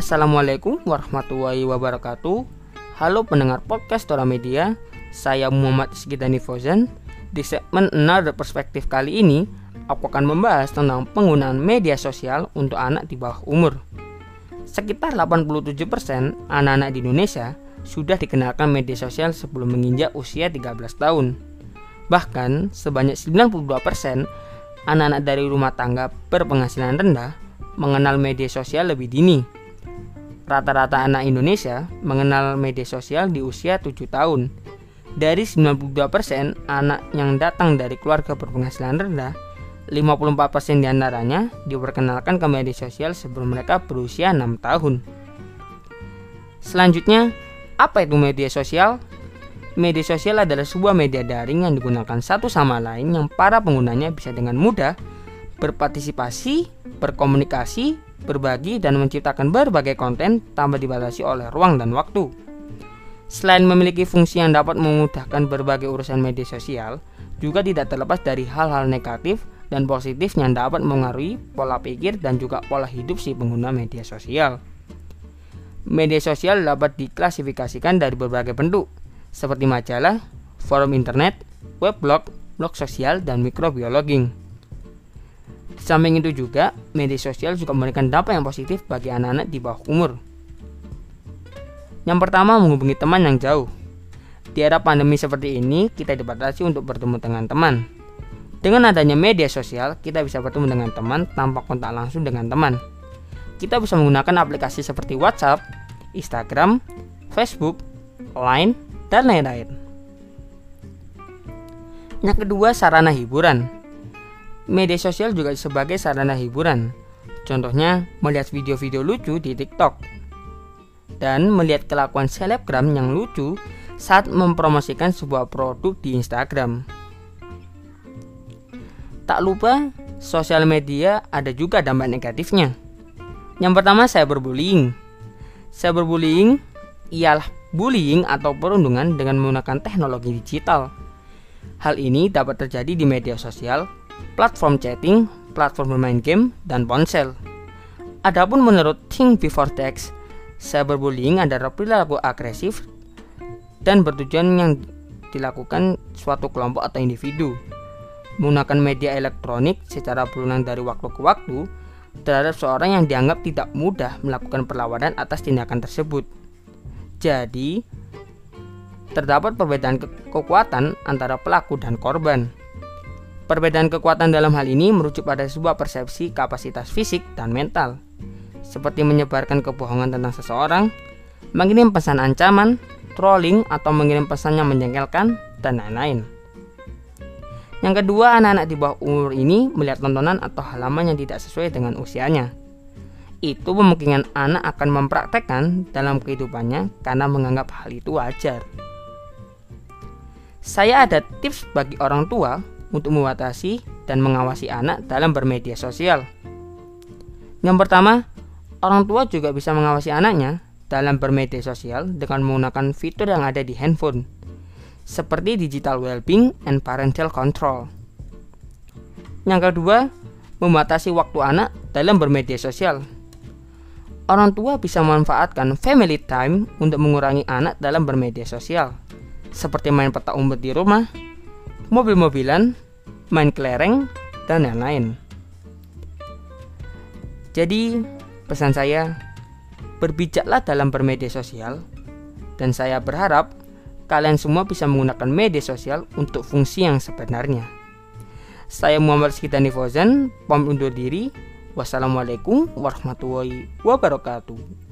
Assalamualaikum warahmatullahi wabarakatuh. Halo pendengar podcast Tora Media Saya Muhammad Segidani Fozan Di segmen Another Perspektif kali ini Aku akan membahas tentang penggunaan media sosial untuk anak di bawah umur. Sekitar 87% anak-anak di Indonesia sudah dikenalkan media sosial sebelum menginjak usia 13 tahun. Bahkan sebanyak 92% anak-anak dari rumah tangga berpenghasilan rendah mengenal media sosial lebih dini Rata-rata anak Indonesia mengenal media sosial di usia 7 tahun. Dari 92% anak yang datang dari keluarga berpenghasilan rendah, 54% di antaranya diperkenalkan ke media sosial sebelum mereka berusia 6 tahun. Selanjutnya, apa itu media sosial? Media sosial adalah sebuah media daring yang digunakan satu sama lain yang para penggunanya bisa dengan mudah berpartisipasi, berkomunikasi, berbagi, dan menciptakan berbagai konten tanpa dibatasi oleh ruang dan waktu. Selain memiliki fungsi yang dapat memudahkan berbagai urusan media sosial, juga tidak terlepas dari hal-hal negatif dan positif yang dapat mengaruhi pola pikir dan juga pola hidup si pengguna media sosial. Media sosial dapat diklasifikasikan dari berbagai bentuk, seperti majalah, forum internet, weblog, blog sosial, dan mikrobiologi. Samping itu juga, media sosial juga memberikan dampak yang positif bagi anak-anak di bawah umur. Yang pertama, menghubungi teman yang jauh. Di era pandemi seperti ini, kita dibatasi untuk bertemu dengan teman. Dengan adanya media sosial, kita bisa bertemu dengan teman tanpa kontak langsung dengan teman. Kita bisa menggunakan aplikasi seperti WhatsApp, Instagram, Facebook, Line, dan lain-lain. Yang kedua, sarana hiburan. Media sosial juga sebagai sarana hiburan. Contohnya, melihat video-video lucu di TikTok dan melihat kelakuan selebgram yang lucu saat mempromosikan sebuah produk di Instagram. Tak lupa, sosial media ada juga dampak negatifnya. Yang pertama, saya berbullying. Saya berbullying ialah bullying atau perundungan dengan menggunakan teknologi digital. Hal ini dapat terjadi di media sosial platform chatting, platform bermain game, dan ponsel. Adapun menurut Think Before Text, cyberbullying adalah perilaku agresif dan bertujuan yang dilakukan suatu kelompok atau individu menggunakan media elektronik secara berulang dari waktu ke waktu terhadap seorang yang dianggap tidak mudah melakukan perlawanan atas tindakan tersebut. Jadi, terdapat perbedaan ke kekuatan antara pelaku dan korban. Perbedaan kekuatan dalam hal ini merujuk pada sebuah persepsi kapasitas fisik dan mental, seperti menyebarkan kebohongan tentang seseorang, mengirim pesan ancaman, trolling, atau mengirim pesan yang menjengkelkan, dan lain-lain. Yang kedua, anak-anak di bawah umur ini melihat tontonan atau halaman yang tidak sesuai dengan usianya. Itu memungkinkan anak akan mempraktekkan dalam kehidupannya karena menganggap hal itu wajar. Saya ada tips bagi orang tua untuk membatasi dan mengawasi anak dalam bermedia sosial. Yang pertama, orang tua juga bisa mengawasi anaknya dalam bermedia sosial dengan menggunakan fitur yang ada di handphone, seperti digital well-being and parental control. Yang kedua, membatasi waktu anak dalam bermedia sosial. Orang tua bisa memanfaatkan family time untuk mengurangi anak dalam bermedia sosial, seperti main peta umpet di rumah, mobil-mobilan, main kelereng, dan lain-lain. Jadi, pesan saya, berbijaklah dalam bermedia sosial, dan saya berharap kalian semua bisa menggunakan media sosial untuk fungsi yang sebenarnya. Saya Muhammad Sekitani Fauzan, pamit undur diri. Wassalamualaikum warahmatullahi wabarakatuh.